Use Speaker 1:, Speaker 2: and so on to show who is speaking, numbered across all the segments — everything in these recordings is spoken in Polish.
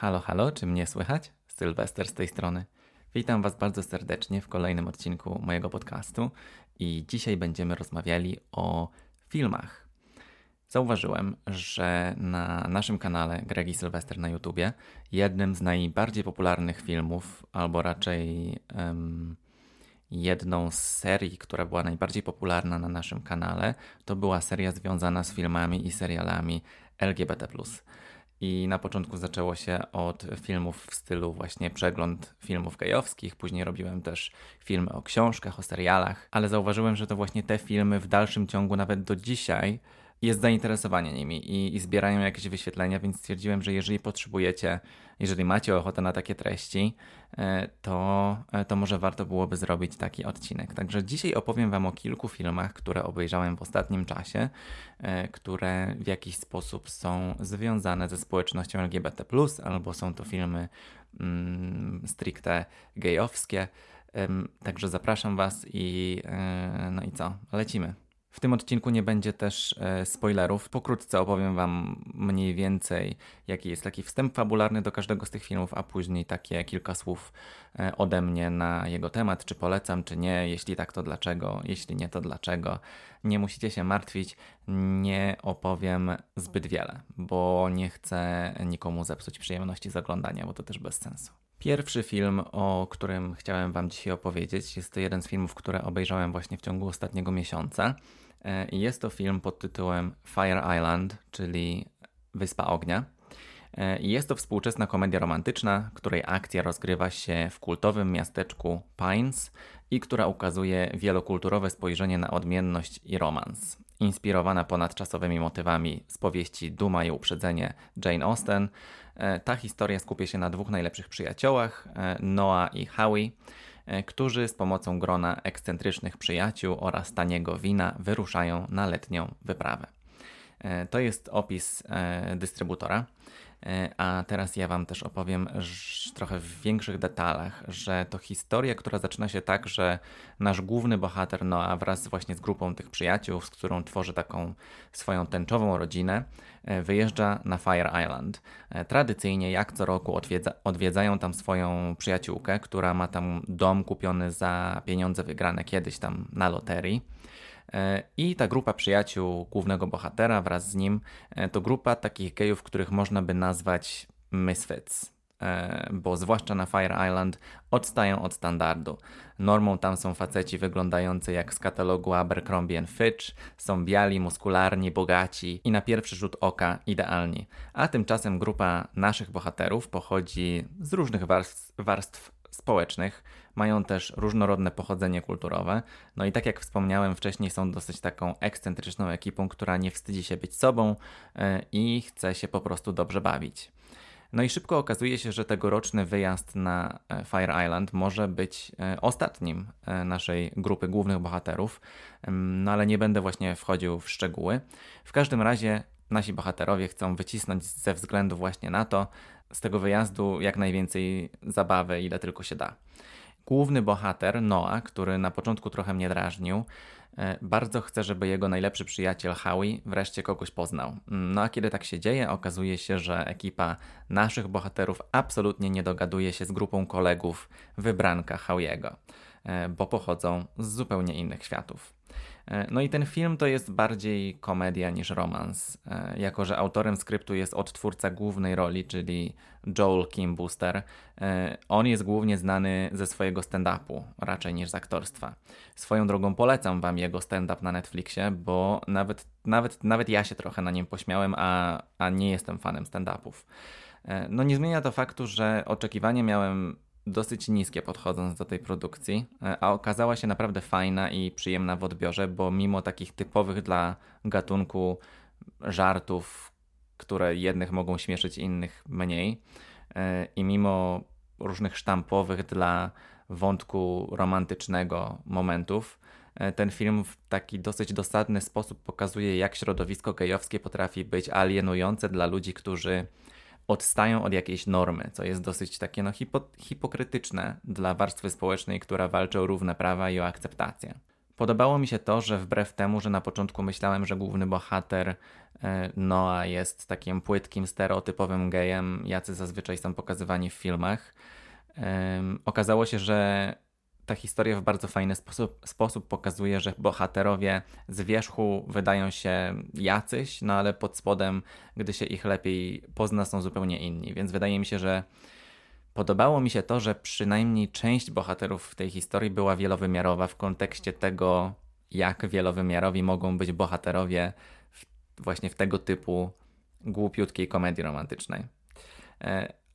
Speaker 1: Halo, halo, czy mnie słychać? Sylwester z tej strony. Witam Was bardzo serdecznie w kolejnym odcinku mojego podcastu i dzisiaj będziemy rozmawiali o filmach. Zauważyłem, że na naszym kanale Gregi Sylwester na YouTubie jednym z najbardziej popularnych filmów, albo raczej um, jedną z serii, która była najbardziej popularna na naszym kanale, to była seria związana z filmami i serialami LGBT. I na początku zaczęło się od filmów w stylu właśnie przegląd filmów gejowskich, później robiłem też filmy o książkach, o serialach, ale zauważyłem, że to właśnie te filmy w dalszym ciągu, nawet do dzisiaj, jest zainteresowanie nimi i, i zbierają jakieś wyświetlenia, więc stwierdziłem, że jeżeli potrzebujecie, jeżeli macie ochotę na takie treści, e, to, e, to może warto byłoby zrobić taki odcinek. Także dzisiaj opowiem Wam o kilku filmach, które obejrzałem w ostatnim czasie, e, które w jakiś sposób są związane ze społecznością LGBT, albo są to filmy mm, stricte gejowskie. Także zapraszam Was i no i co? Lecimy. W tym odcinku nie będzie też e, spoilerów. Pokrótce opowiem Wam mniej więcej, jaki jest taki wstęp fabularny do każdego z tych filmów, a później takie kilka słów e, ode mnie na jego temat, czy polecam, czy nie. Jeśli tak, to dlaczego? Jeśli nie, to dlaczego? Nie musicie się martwić, nie opowiem zbyt wiele, bo nie chcę nikomu zepsuć przyjemności z oglądania, bo to też bez sensu. Pierwszy film, o którym chciałem Wam dzisiaj opowiedzieć, jest to jeden z filmów, które obejrzałem właśnie w ciągu ostatniego miesiąca. E, jest to film pod tytułem Fire Island, czyli Wyspa Ognia. E, jest to współczesna komedia romantyczna, której akcja rozgrywa się w kultowym miasteczku Pines i która ukazuje wielokulturowe spojrzenie na odmienność i romans. Inspirowana ponadczasowymi motywami z powieści Duma i Uprzedzenie Jane Austen, ta historia skupia się na dwóch najlepszych przyjaciołach, Noah i Howie, E, którzy z pomocą grona ekscentrycznych przyjaciół oraz taniego wina wyruszają na letnią wyprawę. E, to jest opis e, dystrybutora. E, a teraz ja Wam też opowiem trochę w większych detalach, że to historia, która zaczyna się tak, że nasz główny bohater Noah wraz właśnie z grupą tych przyjaciół, z którą tworzy taką swoją tęczową rodzinę, e, wyjeżdża na Fire Island. E, tradycyjnie, jak co roku, odwiedza, odwiedzają tam swoją przyjaciółkę, która ma tam dom kupiony za pieniądze wygrane kiedyś tam na loterii. E, I ta grupa przyjaciół głównego bohatera wraz z nim e, to grupa takich gejów, których można by nazwać misfits e, bo zwłaszcza na Fire Island odstają od standardu. Normą tam są faceci wyglądający jak z katalogu Abercrombie Fitch, są biali, muskularni, bogaci i na pierwszy rzut oka idealni. A tymczasem grupa naszych bohaterów pochodzi z różnych warstw, warstw społecznych, mają też różnorodne pochodzenie kulturowe. No i tak jak wspomniałem wcześniej, są dosyć taką ekscentryczną ekipą, która nie wstydzi się być sobą e, i chce się po prostu dobrze bawić. No i szybko okazuje się, że tegoroczny wyjazd na e, Fire Island może być e, ostatnim naszej grupy głównych bohaterów, no ale nie będę właśnie wchodził w szczegóły. W każdym razie nasi bohaterowie chcą wycisnąć ze względu właśnie na to z tego wyjazdu jak najwięcej zabawy, ile tylko się da. Główny bohater, Noah, który na początku trochę mnie drażnił, e, bardzo chce, żeby jego najlepszy przyjaciel Howie wreszcie kogoś poznał. No a kiedy tak się dzieje, okazuje się, że ekipa naszych bohaterów absolutnie nie dogaduje się z grupą kolegów wybranka Howiego, e, bo pochodzą z zupełnie innych światów. E, no i ten film to jest bardziej komedia niż romans, e, jako że autorem skryptu jest odtwórca głównej roli, czyli Joel Kim Booster. E, on jest głównie znany ze swojego stand-upu, raczej niż z aktorstwa. Swoją drogą polecam wam jego stand-up na Netflixie, bo nawet, nawet, nawet ja się trochę na nim pośmiałem, a, a nie jestem fanem stand-upów. No nie zmienia to faktu, że oczekiwanie miałem dosyć niskie podchodząc do tej produkcji, e, a okazała się naprawdę fajna i przyjemna w odbiorze, bo mimo takich typowych dla gatunku żartów, które jednych mogą śmieszyć, innych mniej, e, i mimo różnych sztampowych dla wątku romantycznego momentów, e, ten film w taki dosyć dosadny sposób pokazuje, jak środowisko gejowskie potrafi być alienujące dla ludzi, którzy odstają od jakiejś normy, co jest dosyć takie no, hipo hipokrytyczne dla warstwy społecznej, która walczy o równe prawa i o akceptację. Podobało mi się to, że wbrew temu, że na początku myślałem, że główny bohater e, Noah jest takim płytkim, stereotypowym gejem, jacy zazwyczaj są pokazywani w filmach, okazało się, że ta historia w bardzo fajny sposób, sposób pokazuje, że bohaterowie z wierzchu wydają się jacyś, no ale pod spodem, gdy się ich lepiej pozna, są zupełnie inni. Więc wydaje mi się, że podobało mi się to, że przynajmniej część bohaterów w tej historii była wielowymiarowa w kontekście tego, jak wielowymiarowi mogą być bohaterowie w, właśnie w tego typu głupiutkiej komedii romantycznej.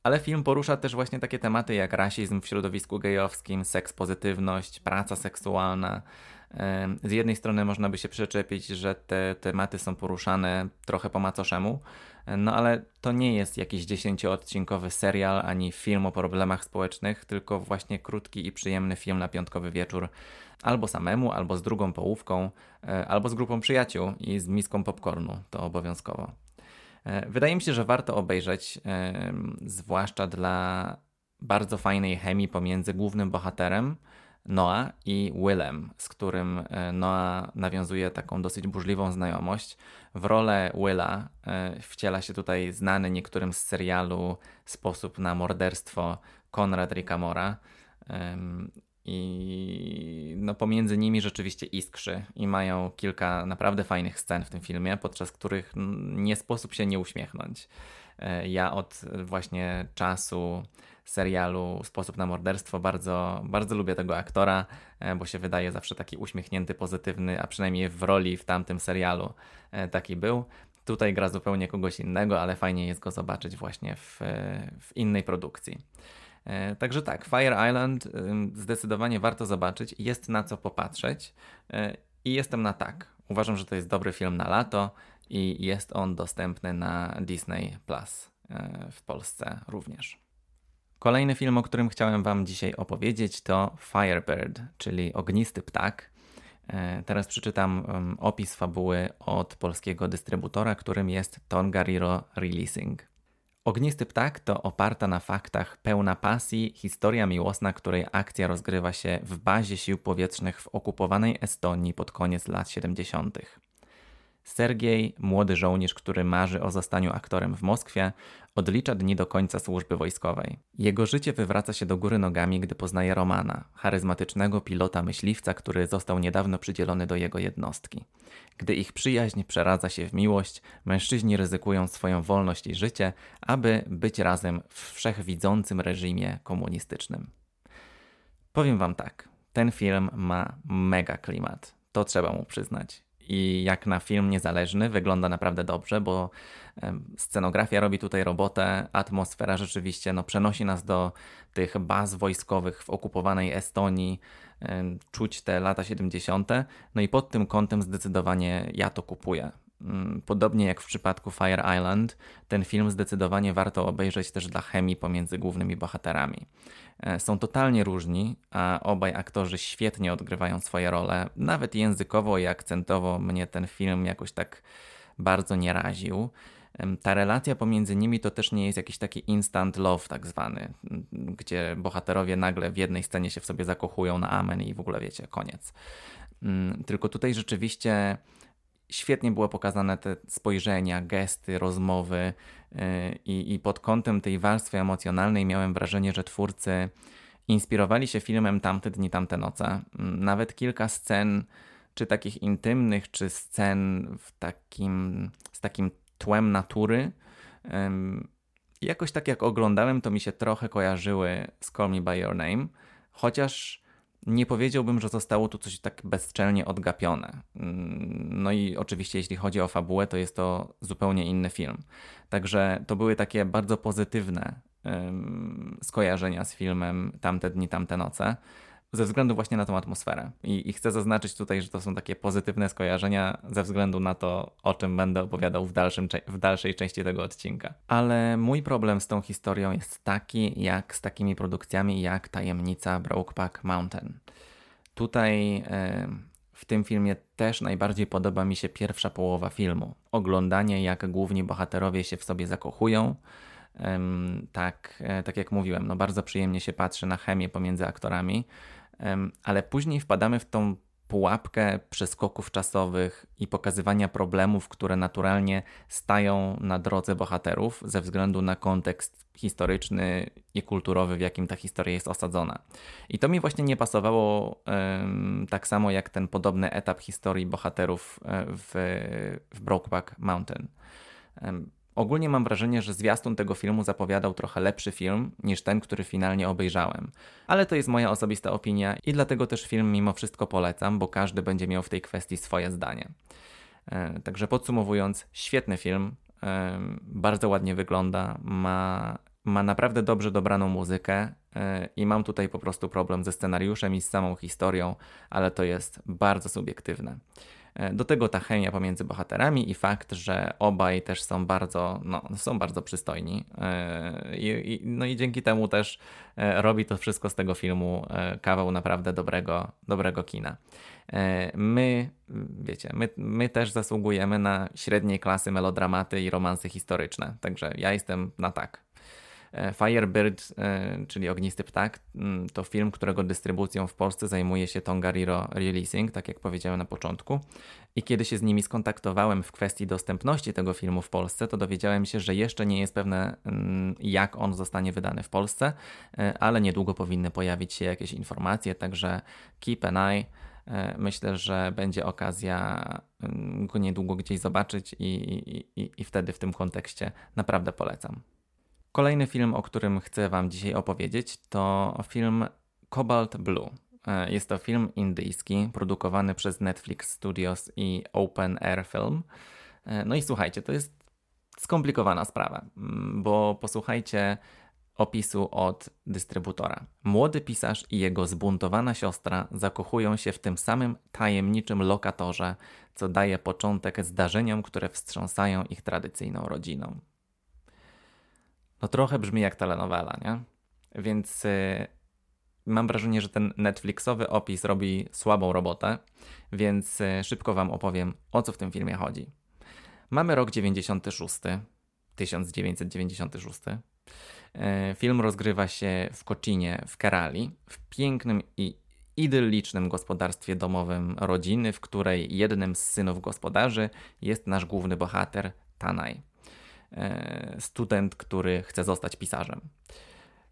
Speaker 1: Ale film porusza też właśnie takie tematy jak rasizm w środowisku gejowskim, seks pozytywność, praca seksualna. Z jednej strony można by się przyczepić, że te tematy są poruszane trochę po macoszemu, no ale to nie jest jakiś dziesięcioodcinkowy serial ani film o problemach społecznych, tylko właśnie krótki i przyjemny film na piątkowy wieczór, albo samemu, albo z drugą połówką, e, albo z grupą przyjaciół i z miską popcornu, to obowiązkowo. E, wydaje mi się, że warto obejrzeć, zwłaszcza dla bardzo fajnej chemii pomiędzy głównym bohaterem Noah i Willem, z którym e, Noah nawiązuje taką dosyć burzliwą znajomość. W rolę Willa e, wciela się tutaj znany niektórym z serialu Sposób na morderstwo Konrad Ricamora. I no, pomiędzy nimi rzeczywiście iskrzy i mają kilka naprawdę fajnych scen w tym filmie, podczas których nie sposób się nie uśmiechnąć. E, ja od właśnie czasu serialu Sposób na morderstwo bardzo, bardzo lubię tego aktora, e, bo się wydaje zawsze taki uśmiechnięty, pozytywny, a przynajmniej w roli w tamtym serialu e, taki był. Tutaj gra zupełnie kogoś innego, ale fajnie jest go zobaczyć właśnie w, w innej produkcji. E, także tak, Fire Island zdecydowanie warto zobaczyć, jest na co popatrzeć e, i jestem na tak. Uważam, że to jest dobry film na lato i jest on dostępny na Disney Plus e, w Polsce również. Kolejny film, o którym chciałem Wam dzisiaj opowiedzieć, to Firebird, czyli Ognisty Ptak. Teraz przeczytam opis fabuły od polskiego dystrybutora, którym jest Tongariro Releasing. Ognisty Ptak to oparta na faktach, pełna pasji historia miłosna, której akcja rozgrywa się w bazie sił powietrznych w okupowanej Estonii pod koniec lat 70. Sergiej, młody żołnierz, który marzy o zostaniu aktorem w Moskwie, odlicza dni do końca służby wojskowej. Jego życie wywraca się do góry nogami, gdy poznaje Romana, charyzmatycznego pilota myśliwca, który został niedawno przydzielony do jego jednostki. Gdy ich przyjaźń przeradza się w miłość, mężczyźni ryzykują swoją wolność i życie, aby być razem w wszechwidzącym reżimie komunistycznym. Powiem wam tak, ten film ma mega klimat. To trzeba mu przyznać i jak na film niezależny wygląda naprawdę dobrze, bo scenografia robi tutaj robotę, atmosfera rzeczywiście no, przenosi nas do tych baz wojskowych w okupowanej Estonii, czuć te lata 70. No i pod tym kątem zdecydowanie ja to kupuję. Mm, podobnie jak w przypadku Fire Island, ten film zdecydowanie warto obejrzeć też dla chemii pomiędzy głównymi bohaterami. E, są totalnie różni, a obaj aktorzy świetnie odgrywają swoje role. Nawet językowo i akcentowo mnie ten film jakoś tak bardzo nie raził. Ta relacja pomiędzy nimi to też nie jest jakiś taki instant love, tak zwany, gdzie bohaterowie nagle w jednej scenie się w sobie zakochują na amen i w ogóle wiecie, koniec. Mm, tylko tutaj rzeczywiście świetnie było pokazane te spojrzenia, gesty, rozmowy yy, i pod kątem tej warstwy emocjonalnej miałem wrażenie, że twórcy inspirowali się filmem Tamte dni, tamte noce. Nawet kilka scen, czy takich intymnych, czy scen w takim, z takim tłem natury, jakoś tak jak oglądałem, to mi się trochę kojarzyły z Call Me By Your Name, chociaż nie powiedziałbym, że zostało tu coś tak bezczelnie odgapione. Mm, no i oczywiście, jeśli chodzi o fabułę, to jest to zupełnie inny film. Także to były takie bardzo pozytywne skojarzenia z filmem Tamte dni, tamte noce ze względu właśnie na tą atmosferę. I, I, chcę zaznaczyć tutaj, że to są takie pozytywne skojarzenia ze względu na to, o czym będę opowiadał w, dalszym, w dalszej części tego odcinka. Ale mój problem z tą historią jest taki, jak z takimi produkcjami jak Tajemnica Brokeback Mountain. Tutaj yy, w tym filmie też najbardziej podoba mi się pierwsza połowa filmu. Oglądanie, jak główni bohaterowie się w sobie zakochują. Tak, e, tak jak mówiłem, no bardzo przyjemnie się patrzy na chemię pomiędzy aktorami ale później wpadamy w tą pułapkę przeskoków czasowych i pokazywania problemów, które naturalnie stają na drodze bohaterów ze względu na kontekst historyczny i kulturowy, w jakim ta historia jest osadzona. I to mi właśnie nie pasowało tak samo jak ten podobny etap historii bohaterów e, w, w Brokeback Mountain. Ogólnie mam wrażenie, że zwiastun tego filmu zapowiadał trochę lepszy film niż ten, który finalnie obejrzałem. Ale to jest moja osobista opinia i dlatego też film mimo wszystko polecam, bo każdy będzie miał w tej kwestii swoje zdanie. E, także podsumowując, świetny film, e, bardzo ładnie wygląda, ma, ma naprawdę dobrze dobraną muzykę e, i mam tutaj po prostu problem ze scenariuszem i z samą historią, ale to jest bardzo subiektywne. E, do tego ta chemia pomiędzy bohaterami i fakt, że obaj też są bardzo, no, są bardzo przystojni. E, I, no i dzięki temu też e, robi to wszystko z tego filmu kawał naprawdę dobrego, dobrego kina. My, wiecie, my, my też zasługujemy na średniej klasy melodramaty i romanse historyczne, także ja jestem na tak. E, Firebird, e, czyli Ognisty Ptak, mm, to film, którego dystrybucją w Polsce zajmuje się Tongariro Releasing, tak jak powiedziałem na początku. I kiedy się z nimi skontaktowałem w kwestii dostępności tego filmu w Polsce, to dowiedziałem się, że jeszcze nie jest pewne, mm, jak on zostanie wydany w Polsce, e, ale niedługo powinny pojawić się jakieś informacje, także keep an eye. Myślę, że będzie okazja mm, go niedługo gdzieś zobaczyć i, i, i, i wtedy w tym kontekście naprawdę polecam. Kolejny film, o którym chcę Wam dzisiaj opowiedzieć, to film Cobalt Blue. E, jest to film indyjski, produkowany przez Netflix Studios i Open Air Film. E, no i słuchajcie, to jest skomplikowana sprawa, mm, bo posłuchajcie opisu od dystrybutora. Młody pisarz i jego zbuntowana siostra zakochują się w tym samym tajemniczym lokatorze, co daje początek zdarzeniom, które wstrząsają ich tradycyjną rodziną no trochę brzmi jak telenowela, nie? Więc y, mam wrażenie, że ten Netflixowy opis robi słabą robotę, więc y, szybko Wam opowiem, o co w tym filmie chodzi. Mamy rok 96, 1996. Y, film rozgrywa się w Kocinie w Kerali, w pięknym i idyllicznym gospodarstwie domowym rodziny, w której jednym z synów gospodarzy jest nasz główny bohater, Tanaj. E, student, który chce zostać pisarzem.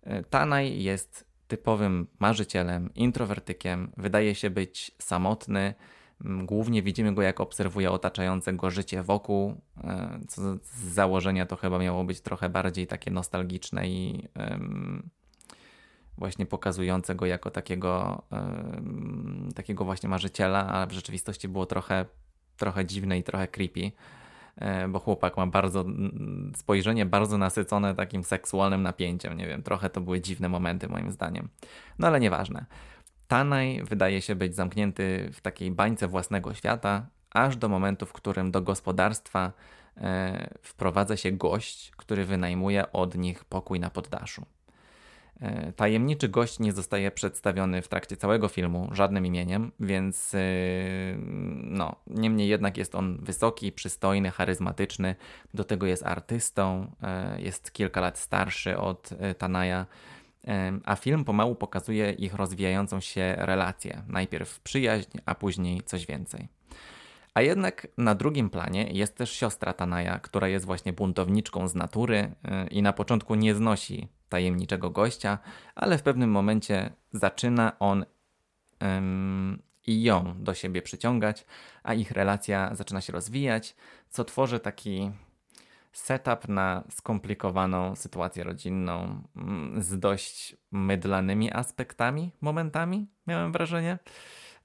Speaker 1: E, Tanaj jest typowym marzycielem, introwertykiem, wydaje się być samotny. Głównie widzimy go, jak obserwuje otaczające go życie wokół, e, co z założenia to chyba miało być trochę bardziej takie nostalgiczne i właśnie pokazujące go jako takiego, takiego właśnie marzyciela, a w rzeczywistości było trochę, trochę dziwne i trochę creepy. E, bo chłopak ma bardzo spojrzenie bardzo nasycone takim seksualnym napięciem. Nie wiem, trochę to były dziwne momenty moim zdaniem. No ale nieważne. Tanaj wydaje się być zamknięty w takiej bańce własnego świata, aż do momentu, w którym do gospodarstwa e, wprowadza się gość, który wynajmuje od nich pokój na poddaszu. E, tajemniczy gość nie zostaje przedstawiony w trakcie całego filmu żadnym imieniem, więc e, no, niemniej jednak jest on wysoki, przystojny, charyzmatyczny. Do tego jest artystą, e, jest kilka lat starszy od Tanaja, a film pomału pokazuje ich rozwijającą się relację. Najpierw przyjaźń, a później coś więcej. A jednak na drugim planie jest też siostra Tanaja, która jest właśnie buntowniczką z natury i na początku nie znosi tajemniczego gościa, ale w pewnym momencie zaczyna on ym, i ją do siebie przyciągać, a ich relacja zaczyna się rozwijać, co tworzy taki setup na skomplikowaną sytuację rodzinną mm, z dość mydlanymi aspektami, momentami, miałem wrażenie.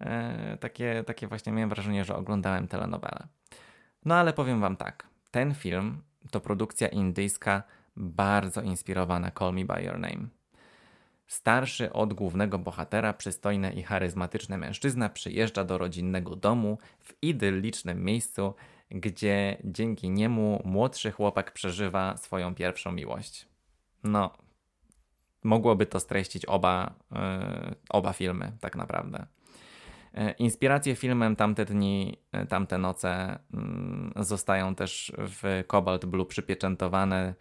Speaker 1: E, takie, takie właśnie miałem wrażenie, że oglądałem telenowelę. No ale powiem Wam tak, ten film to produkcja indyjska bardzo inspirowana Call Me By Your Name. Starszy od głównego bohatera, przystojny i charyzmatyczny mężczyzna przyjeżdża do rodzinnego domu w idyllicznym miejscu, gdzie dzięki niemu młodszy chłopak przeżywa swoją pierwszą miłość. No, mogłoby to streścić oba, yy, oba filmy, tak naprawdę. Yy, inspiracje filmem Tamte dni, yy, tamte noce yy, zostają też w Cobalt Blue przypieczętowane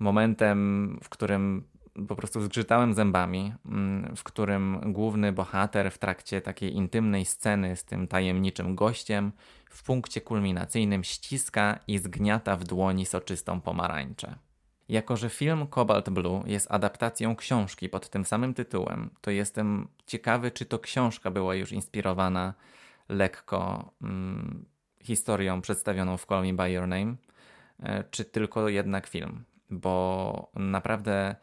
Speaker 1: momentem, w którym po prostu zgrzytałem zębami, mm, w którym główny bohater w trakcie takiej intymnej sceny z tym tajemniczym gościem w punkcie kulminacyjnym ściska i zgniata w dłoni soczystą pomarańczę. Jako, że film Cobalt Blue jest adaptacją książki pod tym samym tytułem, to jestem ciekawy, czy to książka była już inspirowana lekko mm, historią przedstawioną w Call Me By Your Name, e, czy tylko jednak film. Bo naprawdę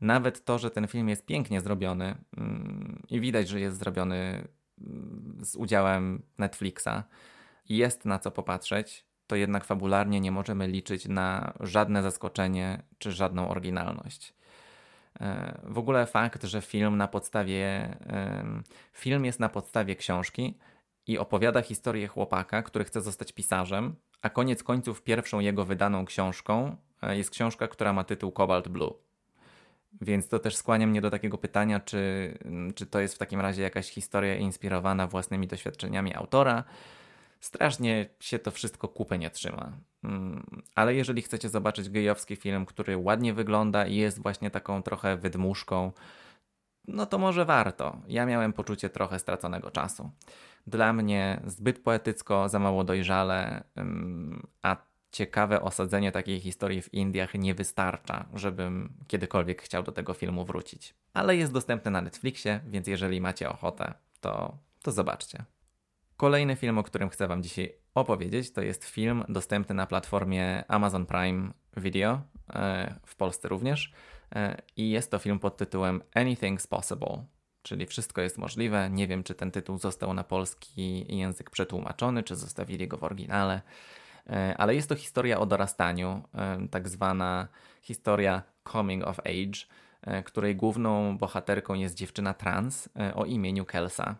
Speaker 1: nawet to, że ten film jest pięknie zrobiony mm, i widać, że jest zrobiony mm, z udziałem Netflixa, jest na co popatrzeć, to jednak fabularnie nie możemy liczyć na żadne zaskoczenie czy żadną oryginalność. E, w ogóle fakt, że film na podstawie film jest na podstawie książki i opowiada historię chłopaka, który chce zostać pisarzem, a koniec końców pierwszą jego wydaną książką e, jest książka, która ma tytuł Cobalt Blue. Więc to też skłania mnie do takiego pytania, czy, czy to jest w takim razie jakaś historia inspirowana własnymi doświadczeniami autora, strasznie się to wszystko kupę nie trzyma. Mm, ale jeżeli chcecie zobaczyć gejowski film, który ładnie wygląda i jest właśnie taką trochę wydmuszką, no to może warto. Ja miałem poczucie trochę straconego czasu. Dla mnie zbyt poetycko, za mało dojrzale, a ciekawe osadzenie takiej historii w Indiach nie wystarcza, żebym kiedykolwiek chciał do tego filmu wrócić. Ale jest dostępny na Netflixie, więc jeżeli macie ochotę, to, to zobaczcie. Kolejny film, o którym chcę Wam dzisiaj opowiedzieć, to jest film dostępny na platformie Amazon Prime Video, e, w Polsce również. E, I jest to film pod tytułem Anything's Possible, czyli wszystko jest możliwe. Nie wiem, czy ten tytuł został na polski język przetłumaczony, czy zostawili go w oryginale, e, ale jest to historia o dorastaniu, tak zwana historia coming of age, której główną bohaterką jest dziewczyna trans o imieniu Kelsa.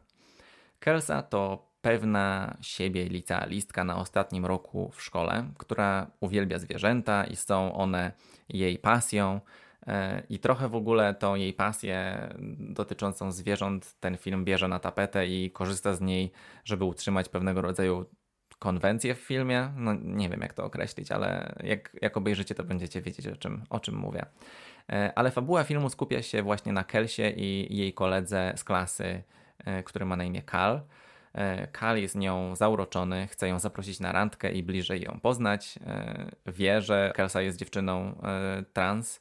Speaker 1: Kelsa to pewna siebie licealistka na ostatnim roku w szkole, która uwielbia zwierzęta i są one jej pasją. E, I trochę w ogóle tą jej pasję dotyczącą zwierząt ten film bierze na tapetę i korzysta z niej, żeby utrzymać pewnego rodzaju konwencję w filmie. No nie wiem jak to określić, ale jak, jak obejrzycie, to będziecie wiedzieć o czym, o czym mówię. E, ale fabuła filmu skupia się właśnie na Kelsie i jej koledze z klasy, e, który ma na imię Kal. Kal jest nią zauroczony, chce ją zaprosić na randkę i bliżej ją poznać. Wie, że Kelsa jest dziewczyną trans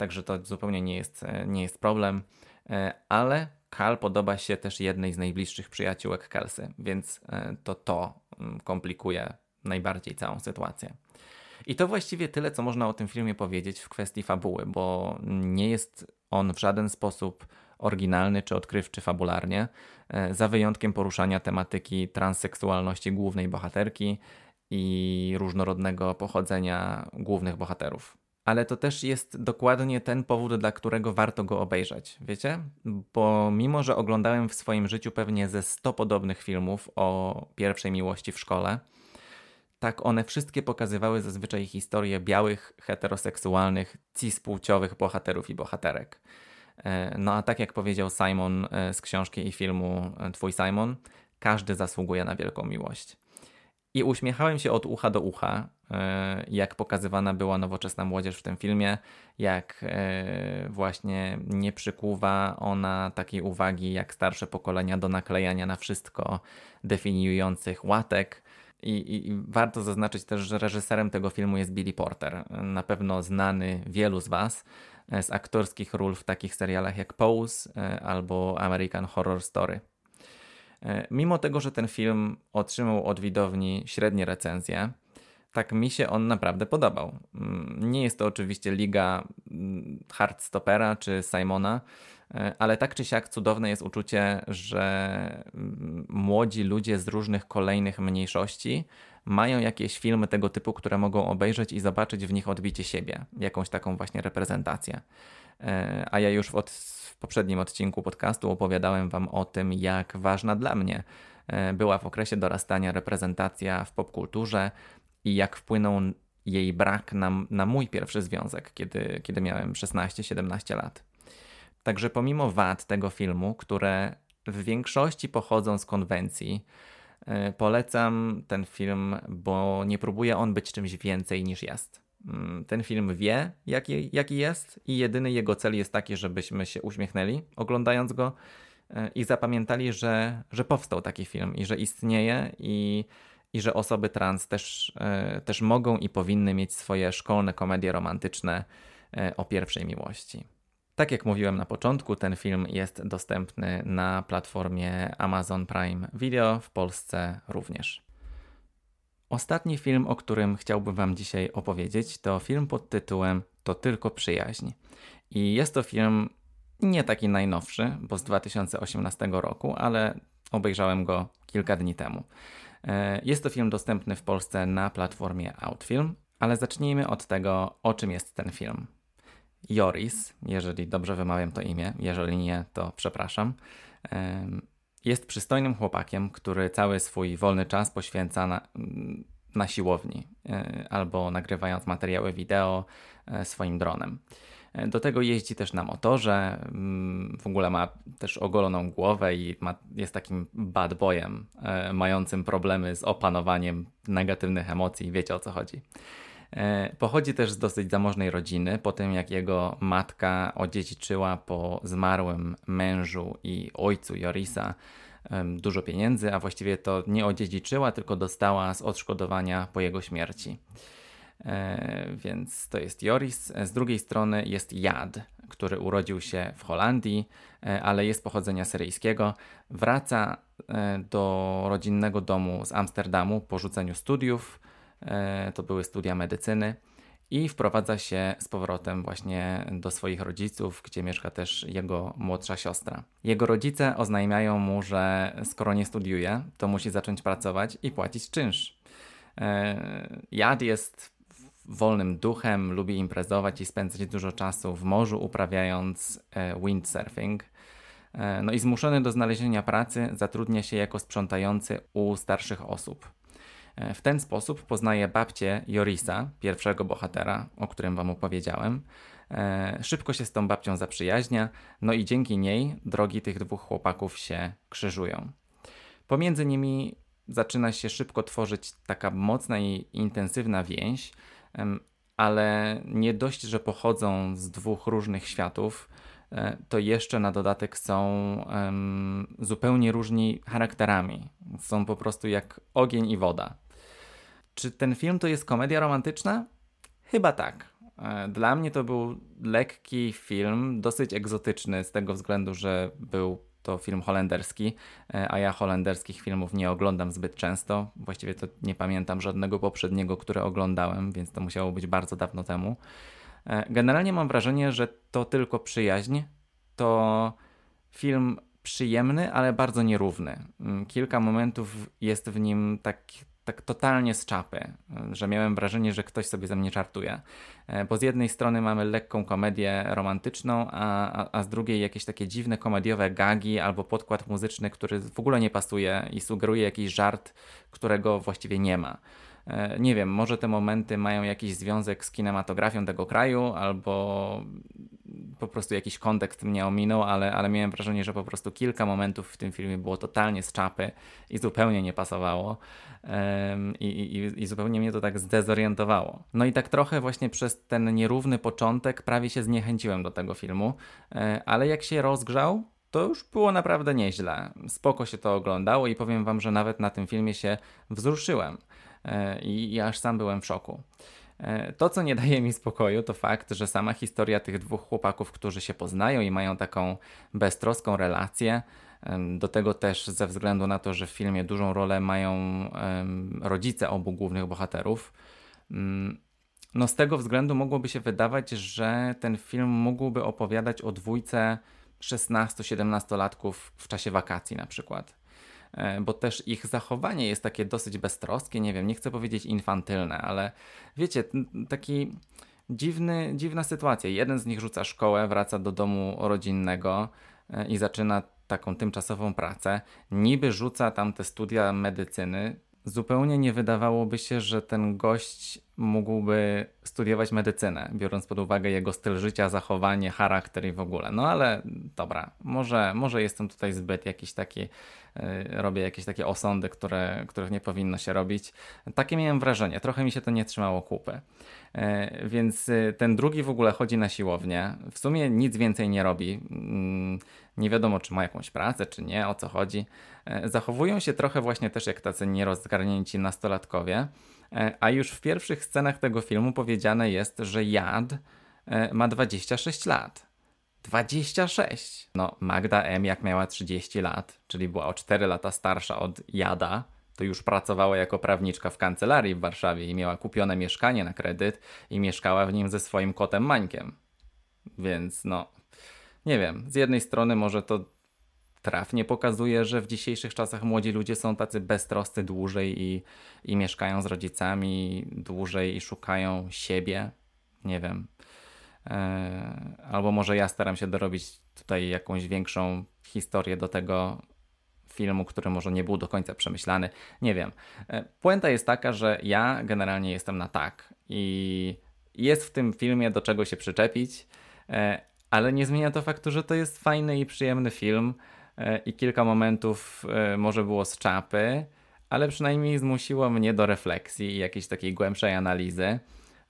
Speaker 1: Także to zupełnie nie jest, e, nie jest problem. E, ale Kal podoba się też jednej z najbliższych przyjaciółek Kelsey, więc e, to to mm, komplikuje najbardziej całą sytuację. I to właściwie tyle, co można o tym filmie powiedzieć w kwestii fabuły, bo nie jest on w żaden sposób oryginalny czy odkrywczy fabularnie, za wyjątkiem poruszania tematyki transseksualności głównej bohaterki i różnorodnego pochodzenia głównych bohaterów ale to też jest dokładnie ten powód, dla którego warto go obejrzeć, wiecie? Bo mimo, że oglądałem w swoim życiu pewnie ze 100 podobnych filmów o pierwszej miłości w szkole, tak one wszystkie pokazywały zazwyczaj historie białych, heteroseksualnych, cispłciowych bohaterów i bohaterek. E, no a tak jak powiedział Simon e, z książki i filmu e, Twój Simon, każdy zasługuje na wielką miłość. I uśmiechałem się od ucha do ucha, jak pokazywana była nowoczesna młodzież w tym filmie, jak właśnie nie przykuwa ona takiej uwagi jak starsze pokolenia do naklejania na wszystko definiujących łatek. I, I, warto zaznaczyć też, że reżyserem tego filmu jest Billy Porter, na pewno znany wielu z Was z aktorskich ról w takich serialach jak Pose albo American Horror Story. E, mimo tego, że ten film otrzymał od widowni średnie recenzje, tak mi się on naprawdę podobał. Mm, nie jest to oczywiście liga mm, Hardstopera czy Simona, e, ale tak czy siak cudowne jest uczucie, że mm, młodzi ludzie z różnych kolejnych mniejszości mają jakieś filmy tego typu, które mogą obejrzeć i zobaczyć w nich odbicie siebie, jakąś taką właśnie reprezentację. E, a ja już od poprzednim odcinku podcastu opowiadałem Wam o tym, jak ważna dla mnie e, była w okresie dorastania reprezentacja w popkulturze i jak wpłynął jej brak na, na mój pierwszy związek, kiedy, kiedy miałem 16-17 lat. Także pomimo wad tego filmu, które w większości pochodzą z konwencji, polecam ten film, bo nie próbuje on być czymś więcej niż jest. Mm, ten film wie, jaki, jaki jest, i jedyny jego cel jest taki, żebyśmy się uśmiechnęli oglądając go e, i zapamiętali, że, że powstał taki film i że istnieje, i, i że osoby trans też, e, też mogą i powinny mieć swoje szkolne komedie romantyczne e, o pierwszej miłości. Tak jak mówiłem na początku, ten film jest dostępny na platformie Amazon Prime Video, w Polsce również. Ostatni film, o którym chciałbym Wam dzisiaj opowiedzieć, to film pod tytułem To tylko przyjaźń. I jest to film nie taki najnowszy, bo z 2018 roku, ale obejrzałem go kilka dni temu. E, jest to film dostępny w Polsce na platformie Outfilm, ale zacznijmy od tego, o czym jest ten film. Joris, jeżeli dobrze wymawiam to imię, jeżeli nie, to przepraszam. Jest przystojnym chłopakiem, który cały swój wolny czas poświęca na, na siłowni e, albo nagrywając materiały wideo e, swoim dronem. E, do tego jeździ też na motorze, mm, w ogóle ma też ogoloną głowę i ma, jest takim bad boyem, mającym problemy z opanowaniem negatywnych emocji, wiecie o co chodzi. E, pochodzi też z dosyć zamożnej rodziny, po tym jak jego matka odziedziczyła po zmarłym mężu i ojcu Jorisa dużo pieniędzy, a właściwie to nie odziedziczyła, tylko dostała z odszkodowania po jego śmierci. E, więc to jest Joris. Z drugiej strony jest Jad, który urodził się w Holandii, e, ale jest pochodzenia syryjskiego. Wraca do rodzinnego domu z Amsterdamu po rzuceniu studiów E, to były studia medycyny i wprowadza się z powrotem właśnie do swoich rodziców, gdzie mieszka też jego młodsza siostra. Jego rodzice oznajmiają mu, że skoro nie studiuje, to musi zacząć pracować i płacić czynsz. E, Jad jest wolnym duchem, lubi imprezować i spędzać dużo czasu w morzu, uprawiając e, windsurfing. No i zmuszony do znalezienia pracy, zatrudnia się jako sprzątający u starszych osób. E, w ten sposób poznaje babcię Jorisa, pierwszego bohatera, o którym wam opowiedziałem. E, szybko się z tą babcią zaprzyjaźnia, no i dzięki niej drogi tych dwóch chłopaków się krzyżują. Pomiędzy nimi zaczyna się szybko tworzyć taka mocna i intensywna więź, ale nie dość, że pochodzą z dwóch różnych światów, to jeszcze na dodatek są um, zupełnie różni charakterami. Są po prostu jak ogień i woda. Czy ten film to jest komedia romantyczna? Chyba tak. E, dla mnie to był lekki film, dosyć egzotyczny z tego względu, że był to film holenderski, e, a ja holenderskich filmów nie oglądam zbyt często. Właściwie to nie pamiętam żadnego poprzedniego, które oglądałem, więc to musiało być bardzo dawno temu. E, generalnie mam wrażenie, że to tylko przyjaźń. To film przyjemny, ale bardzo nierówny. Mm, kilka momentów jest w nim tak, tak totalnie z czapy, że miałem wrażenie, że ktoś sobie ze mnie żartuje. E, bo z jednej strony mamy lekką komedię romantyczną, a, a, a z drugiej jakieś takie dziwne komediowe gagi albo podkład muzyczny, który w ogóle nie pasuje i sugeruje jakiś żart, którego właściwie nie ma. E, nie wiem, może te momenty mają jakiś związek z kinematografią tego kraju, albo po prostu jakiś kontekst mnie ominął, ale, ale miałem wrażenie, że po prostu kilka momentów w tym filmie było totalnie z czapy i zupełnie nie pasowało. I, i, I zupełnie mnie to tak zdezorientowało. No i tak trochę właśnie przez ten nierówny początek prawie się zniechęciłem do tego filmu, e, ale jak się rozgrzał, to już było naprawdę nieźle. Spoko się to oglądało i powiem wam, że nawet na tym filmie się wzruszyłem. E, i, aż sam byłem w szoku. E, to, co nie daje mi spokoju, to fakt, że sama historia tych dwóch chłopaków, którzy się poznają i mają taką beztroską relację, do tego też ze względu na to, że w filmie dużą rolę mają rodzice obu głównych bohaterów. Mm, no z tego względu mogłoby się wydawać, że ten film mógłby opowiadać o dwójce 16-17-latków w czasie wakacji na przykład. E, bo też ich zachowanie jest takie dosyć beztroskie, nie wiem, nie chcę powiedzieć infantylne, ale wiecie, taki dziwny, dziwna sytuacja. Jeden z nich rzuca szkołę, wraca do domu rodzinnego e, i zaczyna taką tymczasową pracę. Niby rzuca tam te studia medycyny, zupełnie nie wydawałoby się, że ten gość mógłby studiować medycynę, biorąc pod uwagę jego styl życia, zachowanie, charakter i w ogóle. No ale dobra, może, może jestem tutaj zbyt jakiś taki, yy, robię jakieś takie osądy, które, których nie powinno się robić. Takie miałem wrażenie, trochę mi się to nie trzymało kupy. Yy, więc yy, ten drugi w ogóle chodzi na siłownię, w sumie nic więcej nie robi. Mm, nie wiadomo, czy ma jakąś pracę, czy nie, o co chodzi. Zachowują się trochę właśnie też jak tacy nierozgarnięci nastolatkowie. E, a już w pierwszych scenach tego filmu powiedziane jest, że Jad e, ma 26 lat. 26! No, Magda M. jak miała 30 lat, czyli była o 4 lata starsza od Jada, to już pracowała jako prawniczka w kancelarii w Warszawie i miała kupione mieszkanie na kredyt i mieszkała w nim ze swoim kotem Mańkiem. Więc no, nie wiem, z jednej strony może to trafnie pokazuje, że w dzisiejszych czasach młodzi ludzie są tacy beztroscy dłużej i, i mieszkają z rodzicami dłużej i szukają siebie. Nie wiem. E, albo może ja staram się dorobić tutaj jakąś większą historię do tego filmu, który może nie był do końca przemyślany. Nie wiem. E, puenta jest taka, że ja generalnie jestem na tak i jest w tym filmie do czego się przyczepić, e, ale nie zmienia to faktu, że to jest fajny i przyjemny film. E, i kilka momentów e, może było z czapy, ale przynajmniej zmusiło mnie do refleksji i jakiejś takiej głębszej analizy.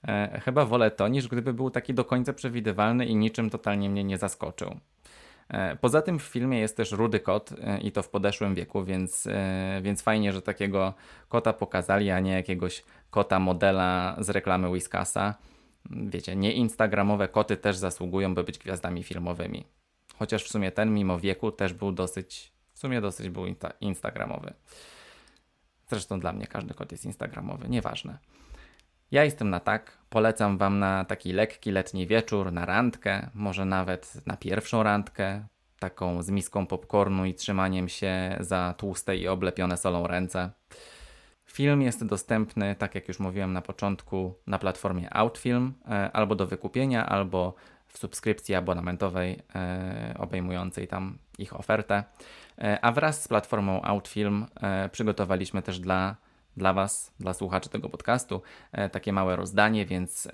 Speaker 1: E, chyba wolę to, niż gdyby był taki do końca przewidywalny i niczym totalnie mnie nie zaskoczył. Poza tym w filmie jest też rudy kot i to w podeszłym wieku, więc, więc fajnie, że takiego kota pokazali, a nie jakiegoś kota modela z reklamy Whiskasa. Wiecie, nie instagramowe koty też zasługują, by być gwiazdami filmowymi. Chociaż w sumie ten mimo wieku też był dosyć, w sumie dosyć był insta instagramowy. Zresztą dla mnie każdy kot jest instagramowy, nieważne. Ja jestem na tak, polecam Wam na taki lekki letni wieczór, na randkę, może nawet na pierwszą randkę, taką z miską popcornu i trzymaniem się za tłuste i oblepione solą ręce. Film jest dostępny, tak jak już mówiłem na początku, na platformie Outfilm, e, albo do wykupienia, albo w subskrypcji abonamentowej e, obejmującej tam ich ofertę. E, a wraz z platformą Outfilm e, przygotowaliśmy też dla, dla Was, dla słuchaczy tego podcastu, takie małe rozdanie, więc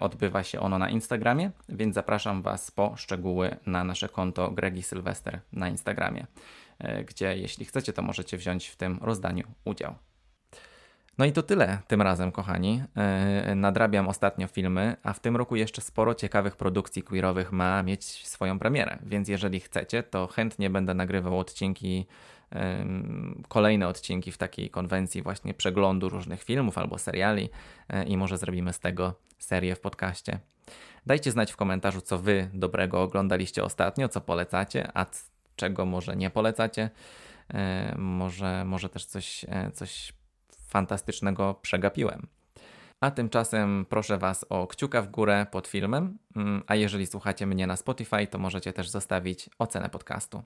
Speaker 1: odbywa się ono na Instagramie, więc zapraszam Was po szczegóły na nasze konto Gregi Sylwester na Instagramie, gdzie jeśli chcecie, to możecie wziąć w tym rozdaniu udział. No i to tyle tym razem, kochani. Yy, nadrabiam ostatnio filmy, a w tym roku jeszcze sporo ciekawych produkcji queerowych ma mieć swoją premierę, więc jeżeli chcecie, to chętnie będę nagrywał odcinki, kolejne odcinki w takiej konwencji właśnie przeglądu różnych filmów albo seriali yy, i może zrobimy z tego serię w podcaście. Dajcie znać w komentarzu, co wy dobrego oglądaliście ostatnio, co polecacie, a czego może nie polecacie. Może, może też coś, coś fantastycznego przegapiłem. A tymczasem proszę Was o kciuka w górę pod filmem, mm, a jeżeli słuchacie mnie na Spotify, to możecie też zostawić ocenę podcastu.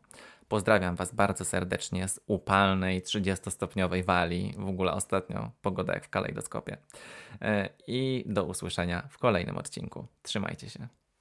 Speaker 1: Pozdrawiam Was bardzo serdecznie z upalnej 30-stopniowej wali, w ogóle ostatnio pogoda jak w kalejdoskopie. E, I do usłyszenia w kolejnym odcinku. Trzymajcie się.